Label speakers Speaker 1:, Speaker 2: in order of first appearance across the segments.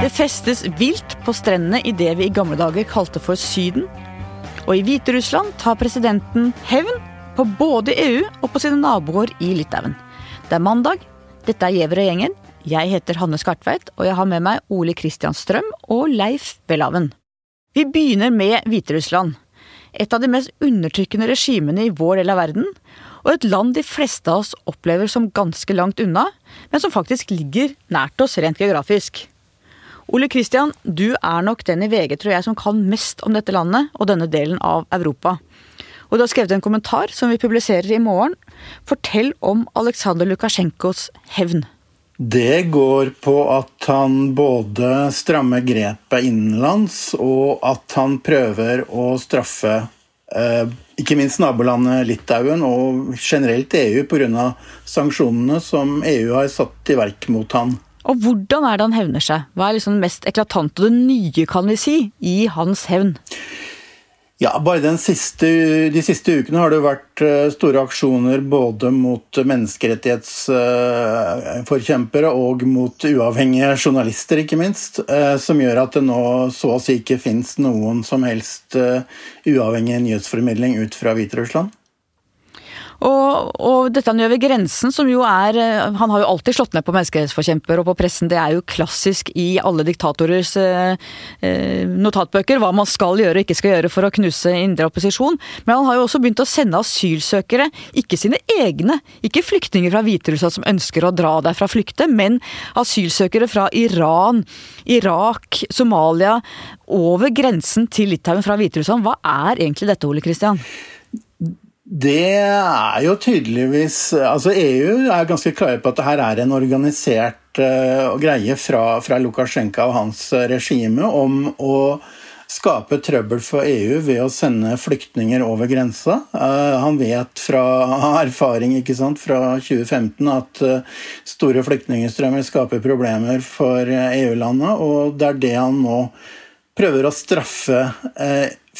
Speaker 1: Det festes vilt på strendene i det vi i gamle dager kalte for Syden. Og i Hviterussland tar presidenten hevn på både EU og på sine naboer i Litauen. Det er mandag. Dette er Gjever og gjengen. Jeg heter Hanne Skartveit, og jeg har med meg Ole Christian Strøm og Leif Welhaven. Vi begynner med Hviterussland. Et av de mest undertrykkende regimene i vår del av verden, og et land de fleste av oss opplever som ganske langt unna, men som faktisk ligger nært oss rent geografisk. Ole Kristian, du er nok den i VG tror jeg, som kan mest om dette landet og denne delen av Europa. Og du har skrevet en kommentar som vi publiserer i morgen. Fortell om Aleksandr Lukasjenkos hevn.
Speaker 2: Det går på at han både strammer grepet innenlands, og at han prøver å straffe eh, ikke minst nabolandet Litauen og generelt EU pga. sanksjonene som EU har satt i verk mot han.
Speaker 1: Og hvordan er det han hevner seg? Hva er liksom det mest eklatante og det nye, kan vi si, i hans hevn?
Speaker 2: Ja, bare siste, De siste ukene har det vært eh, store aksjoner både mot menneskerettighetsforkjempere og mot uavhengige journalister, ikke minst, eh, som gjør at det nå så å si ikke fins noen som helst eh, uavhengig nyhetsformidling ut fra Hviterussland.
Speaker 1: Og, og, dette han gjør ved grensen, som jo er eh, Han har jo alltid slått ned på menneskerettsforkjemper og på pressen. Det er jo klassisk i alle diktatorers eh, eh, notatbøker hva man skal gjøre og ikke skal gjøre for å knuse indre opposisjon. Men han har jo også begynt å sende asylsøkere, ikke sine egne, ikke flyktninger fra Hviterussland som ønsker å dra derfra flykte, men asylsøkere fra Iran, Irak, Somalia, over grensen til Litauen fra Hviterussland. Hva er egentlig dette, Ole Kristian?
Speaker 2: Det er jo tydeligvis Altså EU er ganske klare på at det her er en organisert uh, greie fra, fra Lukasjenko og hans regime om å skape trøbbel for EU ved å sende flyktninger over grensa. Uh, han vet fra erfaring ikke sant, fra 2015 at uh, store flyktningstrømmer skaper problemer for EU-landet, og det er det han nå prøver å straffe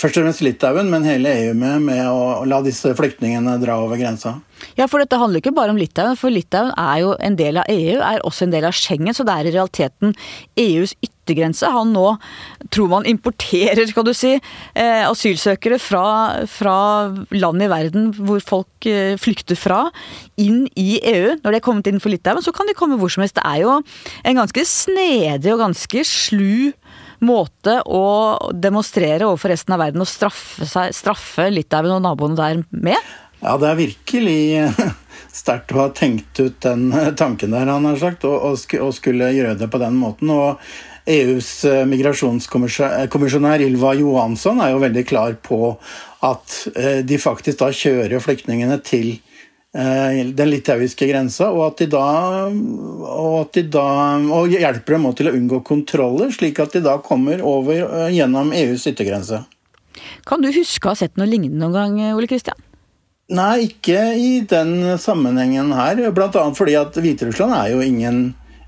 Speaker 2: først og fremst Litauen, men hele EU med, med å la disse flyktningene dra over grensa.
Speaker 1: Ja, for dette handler ikke bare om Litauen, for Litauen er jo en del av EU, er også en del av Schengen, så det er i realiteten EUs yttergrense. Han nå tror man importerer, skal du si, eh, asylsøkere fra, fra, land i verden hvor folk eh, flykter fra, inn i EU. Når de er kommet inn for Litauen, så kan de komme hvor som helst. Det er jo en ganske snedig og ganske slu måte å demonstrere overfor resten av verden og straffe, seg, straffe Litauen og naboene der med?
Speaker 2: Ja, det er virkelig sterkt å ha tenkt ut den tanken der, han har sagt, og, og skulle gjøre det på den måten. og EUs eh, migrasjonskommisjonær Ylva Johansson er jo veldig klar på at eh, de faktisk da kjører flyktningene til Eh, den litauiske grensa, og at de da, og at de da og hjelper dem til å unngå kontroller, slik at de da kommer over eh, gjennom EUs yttergrense.
Speaker 1: Kan du huske å ha sett noe lignende noen gang, Ole Kristian?
Speaker 2: Nei, ikke i den sammenhengen her. Annet fordi at Hviterussland er jo ingen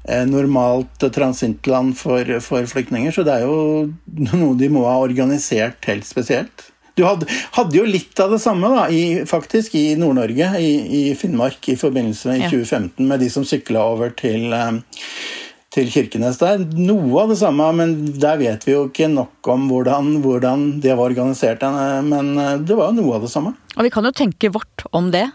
Speaker 2: eh, normalt transittland for, for flyktninger, så det er jo noe de må ha organisert helt spesielt. Du hadde, hadde, jo litt av det samme da, i, faktisk i Nord-Norge, i, i, Finnmark, i forbindelse med i 2015, med de som sykla over til, eh, til Kirkenes der. Noe av det samme, men der vet vi jo ikke nok om hvordan, hvordan det var organisert. Eh, men eh, det var jo noe av det samme.
Speaker 1: Og vi kan jo tenke vårt om det.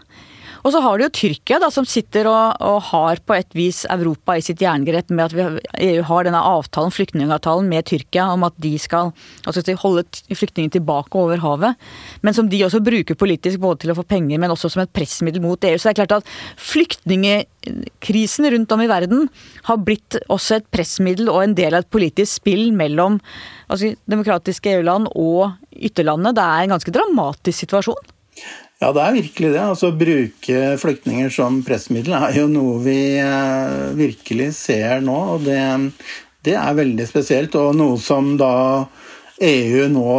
Speaker 1: Og så har du jo Tyrkia, da, som sitter og, og, har på et vis Europa i sitt jerngrep med at vi, EU har denne avtalen, flyktningavtalen med Tyrkia om at de skal altså, holde flyktningene tilbake over havet. Men som de også bruker politisk både til å få penger, men også som et pressmiddel mot EU. Så det er klart at flyktningekrisen rundt om i verden har blitt også et pressmiddel og en del av et politisk spill mellom altså, demokratiske EU-land og ytterlandet. Det er en ganske dramatisk situasjon.
Speaker 2: Ja, det er virkelig det. Altså, Å bruke flyktninger som pressmiddel er jo noe vi eh, virkelig ser nå. og det, det, er veldig spesielt. Og noe som da EU nå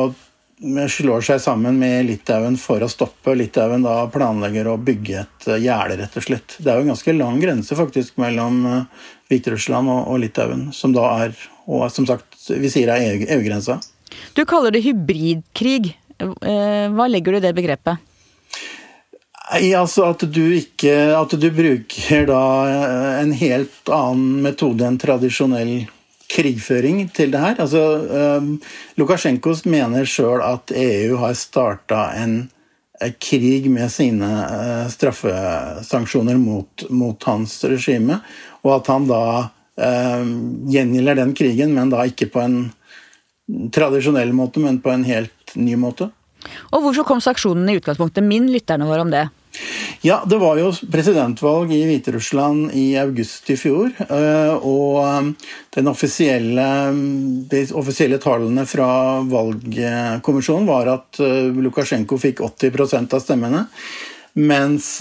Speaker 2: slår seg sammen med Litauen for å stoppe. Litauen da planlegger å bygge et eh, gjerde, rett og slett. Det er jo en ganske lang grense faktisk mellom eh, Hviterussland og, og Litauen, som da er, og som sagt, vi sier er EU-grensa.
Speaker 1: Du kaller det hybridkrig. Hva legger du i det begrepet?
Speaker 2: Nei, altså at du ikke At du bruker da en helt annen metode enn tradisjonell krigføring til det her. Altså, um, Lukasjenko mener sjøl at EU har starta en krig med sine uh, straffesanksjoner mot, mot, hans regime, og at han da uh, gjengjelder den krigen, men da ikke på en tradisjonell måte, men på en helt ny måte.
Speaker 1: Og Hvorfor kom sanksjonene i utgangspunktet? Min lytterne våre om det.
Speaker 2: Ja, det var jo presidentvalg i Hviterussland i august i fjor. Eh, og den offisielle, de offisielle tallene fra valgkommisjonen var at eh, Lukasjenko fikk 80% av stemmene. Mens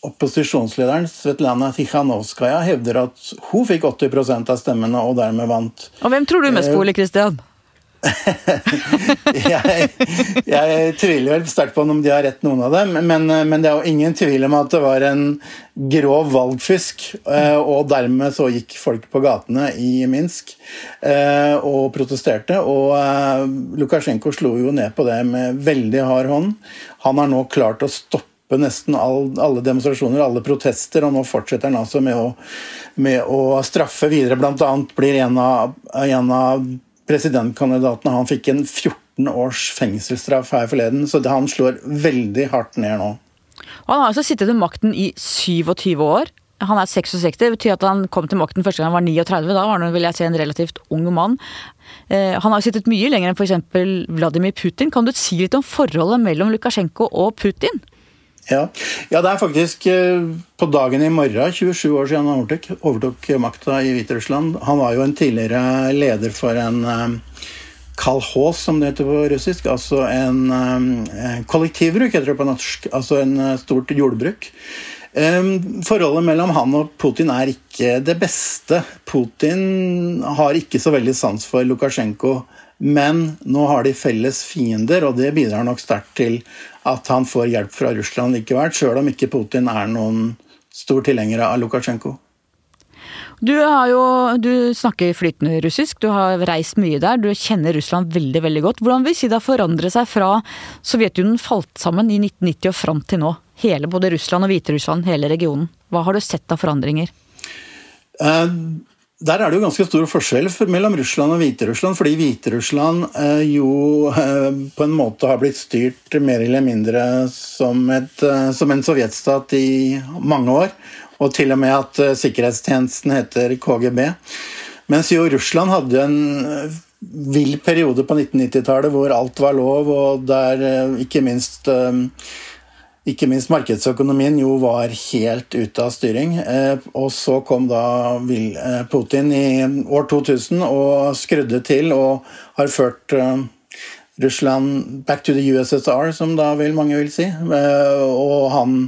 Speaker 2: opposisjonslederen Svetlana Tikhanovskaja hevder at hun fikk 80% av stemmene og dermed vant.
Speaker 1: Og Hvem tror du mest på, Ole Kristian?
Speaker 2: jeg, jeg, tviler vel sterkt på om de har rett, noen av dem. Men, men, det er jo ingen tvil om at det var en grov valgfusk. Eh, og dermed så gikk folk på gatene i Minsk eh, og protesterte. Og eh, Lukasjenko slo jo ned på det med veldig hard hånd. Han har nå klart å stoppe nesten alle demonstrasjoner, alle protester, og nå fortsetter han altså med å, med å straffe videre. Blant annet blir en av, en av presidentkandidatene han fikk en 14 års fengselsstraff her forleden, så han slår veldig hardt ned nå.
Speaker 1: Han har altså sittet ved makten i 27 år. Han er 66, det betyr at han kom til makten første gang han var 39. Da var han vil jeg si, en relativt ung mann. Eh, han har sittet mye lenger enn f.eks. Vladimir Putin. Kan du si litt om forholdet mellom Lukasjenko og Putin?
Speaker 2: Ja. ja, det er faktisk eh, på dagen i morgen 27 år siden han overtok, overtok makta i Hviterussland. Han var jo en tidligere leder for en um, kalhos, som det heter på russisk. Altså en en kollektivbruk, heter det på norsk. Altså en stort jordbruk. Forholdet mellom han og Putin er ikke det beste. Putin har ikke så veldig sans for Lukasjenko. Men nå har de felles fiender, og det bidrar nok sterkt til at han får hjelp fra Russland likevel, sjøl om ikke Putin er noen stor tilhenger av Lukasjenko.
Speaker 1: Du, jo, du, snakker flytende russisk, du har reist mye der, du kjenner Russland veldig veldig godt. Hvordan vil si det har forandret seg fra Sovjetunionen falt sammen i 1990 og fram til nå? Hele både Russland og Hviterussland, hele regionen. Hva har du sett av forandringer?
Speaker 2: Uh, der er det jo ganske stor forskjell mellom Russland og Hviterussland, fordi Hviterussland eh, jo eh, på en måte har blitt styrt mer eller mindre som, et, eh, som en sovjetstat i mange år. Og til og med at sikkerhetstjenesten heter KGB. Mens jo Russland hadde en vill periode på 1990-tallet hvor alt var lov, og der ikke minst ikke minst markedsøkonomien jo var helt ute av styring. Eh, og så kom da eh, Putin i år 2000 og skrudde til og har ført eh, Russland back to the USSR, som da vil mange vil si. Og han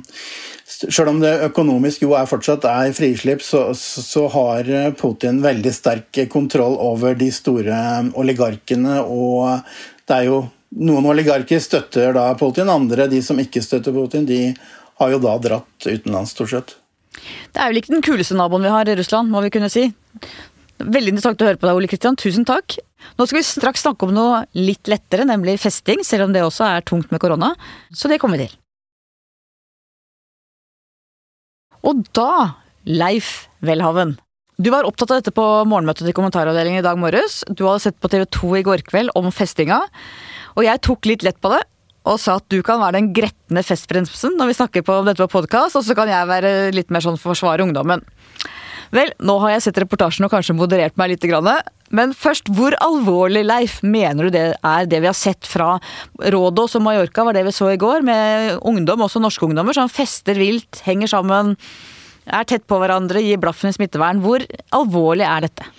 Speaker 2: Sjøl om det økonomisk jo er fortsatt er frislipp, så, så, har Putin veldig sterk kontroll over de store oligarkene, og det er jo noen oligarker støtter da Putin, andre, de som ikke støtter Putin, de har jo da dratt utenlands, stort sett.
Speaker 1: Det er vel ikke den kuleste naboen vi har i Russland, må vi kunne si. Veldig interessant å høre på deg, Ole Kristian. Tusen takk. Nå skal vi straks snakke om noe litt lettere, nemlig festing, selv om det også er tungt med korona. Så det kommer vi til. Og da, Leif Welhaven. Du var opptatt av dette på morgenmøtet til kommentaravdelingen i dag morges. Du hadde sett på TV 2 i går kveld om festinga. Og jeg tok litt lett på det og sa at du kan være den gretne festbremsen når vi snakker på dette på podkast, og så kan jeg være litt mer sånn forsvare ungdommen. Vel, nå har jeg sett reportasjen og kanskje moderert meg litt. Men først, hvor alvorlig, Leif, mener du det er det vi har sett fra Rådås og Mallorca, var det vi så i går, med ungdom, også norske ungdommer, som fester vilt, henger sammen, er tett på hverandre, gir blaffen i smittevern. Hvor alvorlig er dette?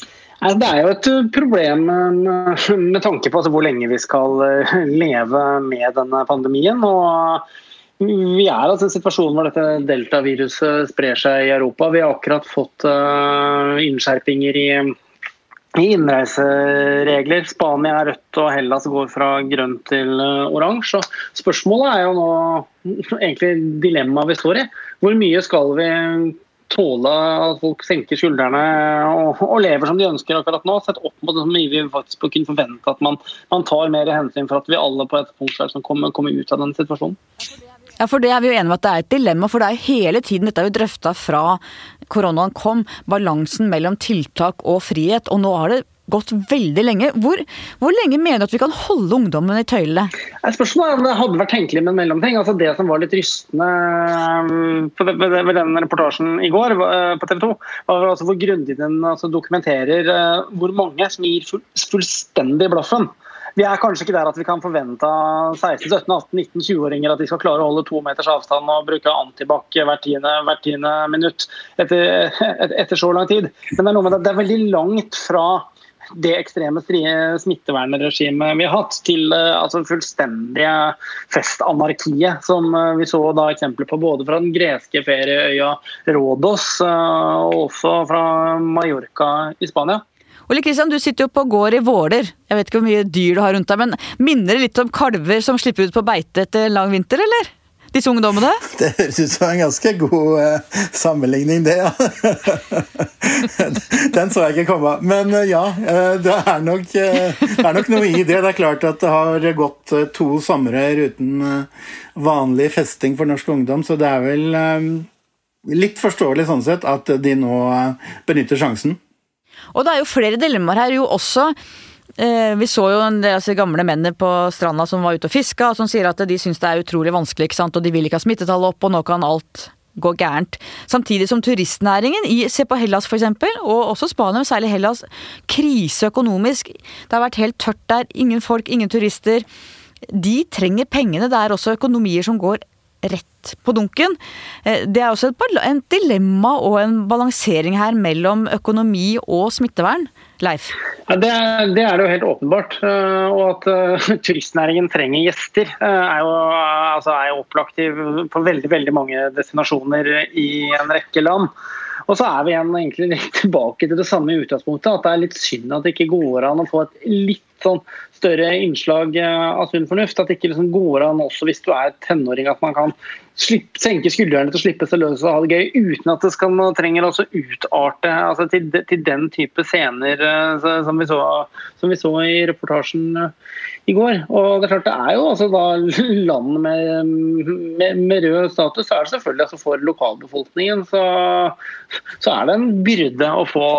Speaker 3: Det er jo et eh, problem eh, med tanke på altså hvor lenge vi skal eh, leve med denne pandemien. og vi er altså i en situasjon hvor dette deltaviruset sprer seg i Europa. Vi har akkurat fått innskjerpinger i innreiseregler. Spania er rødt og Hellas går fra grønt til oransje. Spørsmålet er jo nå egentlig dilemmaet vi står i. Hvor mye skal vi tåle at folk senker skuldrene og, og, lever som de ønsker akkurat nå, sett opp mot det som vi faktisk kunne forvente at man, man, tar mer hensyn for at vi alle på et punkt skal komme, komme ut av den situasjonen.
Speaker 1: Ja, for det er vi jo enige om at det er et dilemma, for det er hele tiden, dette er jo drøfta fra koronaen kom, balansen mellom tiltak og frihet. Og nå har det gått veldig lenge. Hvor, hvor, lenge mener du at vi kan holde ungdommen i tøylene?
Speaker 3: Spørsmålet er om det hadde vært tenkelig med en mellomting. Altså det som var litt rystende ved den reportasjen i går eh, på TV 2, var altså hvor grundig den altså dokumenterer eh, hvor mange som gir fullstendig blaffen. Vi er kanskje ikke der at vi kan forvente av 16-17-18-19-20-åringer at de skal klare å holde to meters avstand og bruke antibac hvert tiende, hvert tiende minutt etter, etter, så lang tid. Men det er noe med det, det er veldig langt fra det ekstreme smittevernregimet vi har hatt, til eh, altså, fullstendige festanarkiet, som eh, vi så da eksempler på både fra den greske ferieøya Rådos eh, og også fra Mallorca i Spania.
Speaker 1: Ole Kristian, du sitter jo på gård i Våler. Jeg vet ikke hvor mye dyr du har rundt deg, men minner det litt om kalver som slipper ut på beite etter lang vinter, eller? Disse ungdommene?
Speaker 2: Det høres ut som en ganske god uh, sammenligning, det, ja. Den så jeg ikke komme. Men uh, ja, uh, det, er nok, det, er nok, noe i det. Det er klart at det har gått to somre uten vanlig festing for norsk ungdom, så det er vel litt forståelig sånn sett at de nå benytter sjansen.
Speaker 1: Og det er jo flere dilemmaer her, jo også Eh, vi så jo en del altså, gamle mennene på stranda som var ute og fiska, som sier at de syns det er utrolig vanskelig, ikke sant? og de vil ikke ha smittetallet opp, og nå kan alt gå gærent. Samtidig som turistnæringen, i, se på Hellas f.eks., og også Spania, særlig Hellas, krise økonomisk. Det har vært helt tørt der. Ingen folk, ingen turister. De trenger pengene. Det er også økonomier som går rett på dunken. Eh, det er også et dilemma og en balansering her mellom økonomi og smittevern. Leif?
Speaker 3: Ja, det, det, er det jo helt åpenbart. Eh, og at uh, turistnæringen trenger gjester, uh, er, jo, altså, er jo opplagt på veldig, veldig mange destinasjoner i en rekke land. Og så er vi igjen egentlig litt tilbake til det samme utgangspunktet. At det er litt synd at det ikke går an å få et litt sånn større innslag av sunn fornuft. At det ikke liksom går an også hvis du er tenåring at man kan slippe, senke skuldrene til å slippe seg løs og ha det gøy, uten at det skal, trenger å utarte altså til, til, den type scener uh, som, vi så, som, vi så, i reportasjen uh, i går. Og det er klart det er jo altså da land med, med, med, rød status, så er det selvfølgelig altså for lokalbefolkningen så, så, er det en byrde å få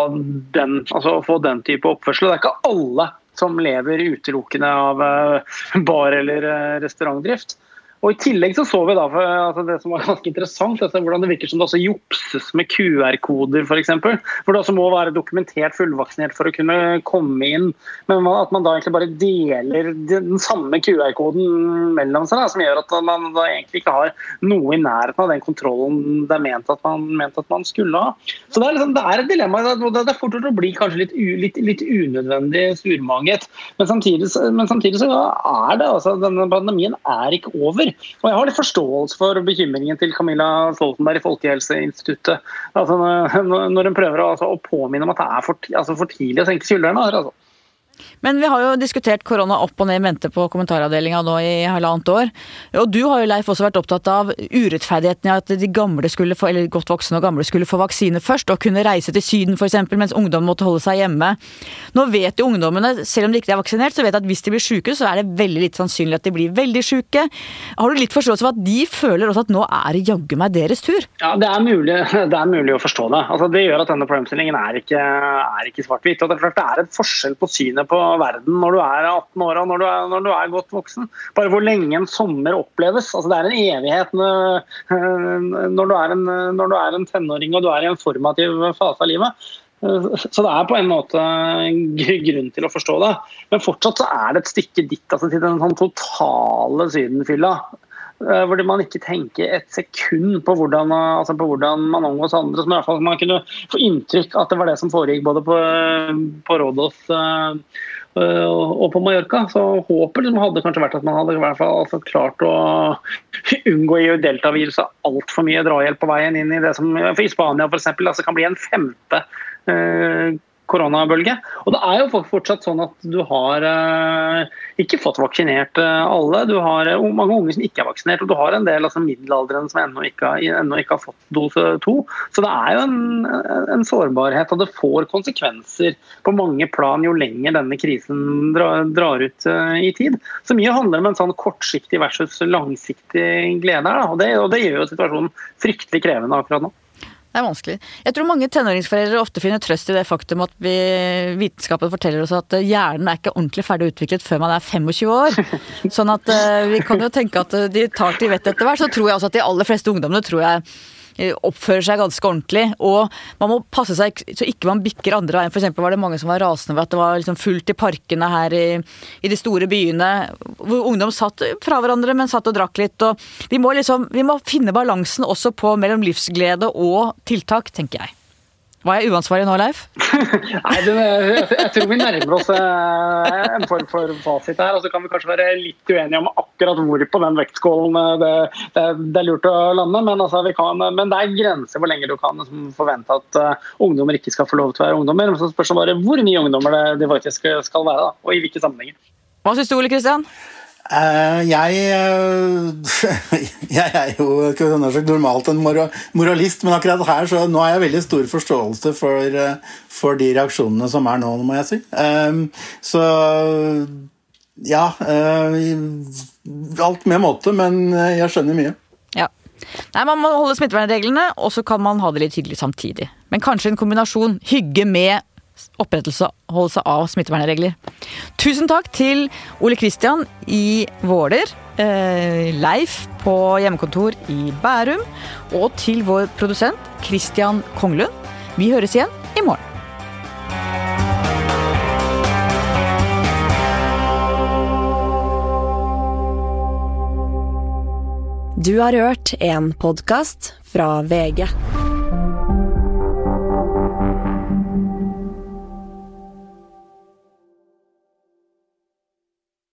Speaker 3: den, altså, få den type oppførsel. Det er ikke alle som lever utelukkende av uh, bar- eller restaurantdrift. Og I tillegg så, så vi da, altså det som var ganske interessant, altså hvordan det virker som det også jukses med QR-koder f.eks. Hvor det også må være dokumentert fullvaksinert for å kunne komme inn. Men at man da egentlig bare deler den samme QR-koden mellom seg, da, som gjør at man da egentlig ikke har noe i nærheten av den kontrollen det er ment at man, ment at man skulle ha. Så det er, liksom, det er et dilemma. Det er fort å bli kanskje litt, litt, litt unødvendig surmaget. Men samtidig, men samtidig så er det altså, denne pandemien er ikke over. Og Jeg har litt forståelse for bekymringen til Camilla Stoltenberg i Folkehelseinstituttet. Altså, når hun prøver å, altså, å, påminne om at det er for, altså, for tidlig å senke skuldrene. Altså.
Speaker 1: Men vi har jo diskutert korona opp og ned i mente på kommentaravdelinga nå i halvannet år. Og du har jo Leif også vært opptatt av urettferdigheten i at de gamle skulle få, eller godt voksne og gamle skulle få vaksine først, og kunne reise til Syden f.eks., mens ungdom måtte holde seg hjemme. Nå vet jo ungdommene, selv om de ikke er vaksinert, så vet at hvis de blir syke, så er det veldig litt sannsynlig at de blir veldig syke. Har du litt forståelse for at de føler også at nå er det jaggu meg deres tur?
Speaker 3: Ja, det er mulig, det er mulig å forstå det. Altså, det gjør at denne problemstillingen er ikke, ikke svart-hvitt. Det er et forskjell på synet på verden når du er 18 år og når du er, når du er godt voksen. Bare hvor lenge en sommer oppleves. Altså, det er en evighet når du en, når du er en tenåring og du er i en formativ fase av livet. Så det er på en måte grunn til å forstå det. Men fortsatt så er det et stykke ditt altså, til den sånn totale sydenfylla. Eh, hvor man ikke tenker et sekund på hvordan, altså på hvordan man omgås andre. som i hvert fall Man kunne få inntrykk at det var det som foregikk både på, på Rådås og på Mallorca. Så håpet liksom hadde kanskje vært at man hadde i hvert fall altså klart å unngå i deltaviruset altfor mye drahjelp på veien inn i det som for i Spania eksempel, altså kan bli en femte koronabølge. Og det er jo fortsatt sånn at du har eh, ikke fått vaksinert eh, alle. Du har eh, mange unge som ikke er vaksinert, og du har en del altså, middelaldrende som ennå ikke, ikke, har fått dose to. Så det er jo en, en, sårbarhet, og det får konsekvenser på mange plan jo lenger denne krisen drar, drar ut eh, i tid. Så mye handler om en sånn kortsiktig versus langsiktig glede her, og og det gjør jo situasjonen fryktelig krevende akkurat nå.
Speaker 1: Det er vanskelig. Jeg tror mange tenåringsforeldre ofte finner trøst i det faktum at vi, vitenskapen forteller oss at hjernen er ikke ordentlig ferdig utviklet før man er 25 år. Sånn at uh, vi kan jo tenke at de tar til vettet etter hvert. Så tror jeg også at de aller fleste ungdommene tror jeg Eh, oppfører seg ganske ordentlig. Og man må passe seg så ikke man bikker andre veien. F.eks. var det mange som var rasende over at det var liksom fullt i parkene her i, i, de store byene. Hvor ungdom satt fra hverandre, men satt og drakk litt. Og vi må liksom, vi må finne balansen også på mellom livsglede og tiltak, tenker jeg. Var jeg uansvarlig nå, Leif?
Speaker 3: Nei, det, jeg tror vi nærmer oss eh, en form for fasit her. Og så kan vi kanskje være litt uenige om akkurat hvor på den vektskålen eh, det, det, det, er lurt å lande. Men, altså, kan, men, det er grenser hvor lenge du kan liksom, forvente at uh, ungdommer ikke skal få lov til å være ungdommer. Men så spørs det bare hvor mye ungdommer det, de faktisk skal være, da, og i hvilke sammenhenger.
Speaker 1: Hva syns du, Ole Kristian?
Speaker 2: Uh, jeg, uh, jeg er jo normalt en moralist, men akkurat her så nå har jeg veldig stor forståelse for, uh, for de reaksjonene som er nå, må jeg si. så ja Alt med måte, men jeg skjønner mye.
Speaker 1: Ja. Nei, Man må holde smittevernreglene, og så kan man ha det litt hyggelig samtidig. Men kanskje en kombinasjon hygge med opprettelse av smittevernregler. Tusen takk til Ole Kristian i Våler, eh, Leif på hjemmekontor i Bærum, og til vår produsent Kristian Konglund. Vi høres igjen i morgen.
Speaker 4: Du har hørt en podkast fra VG.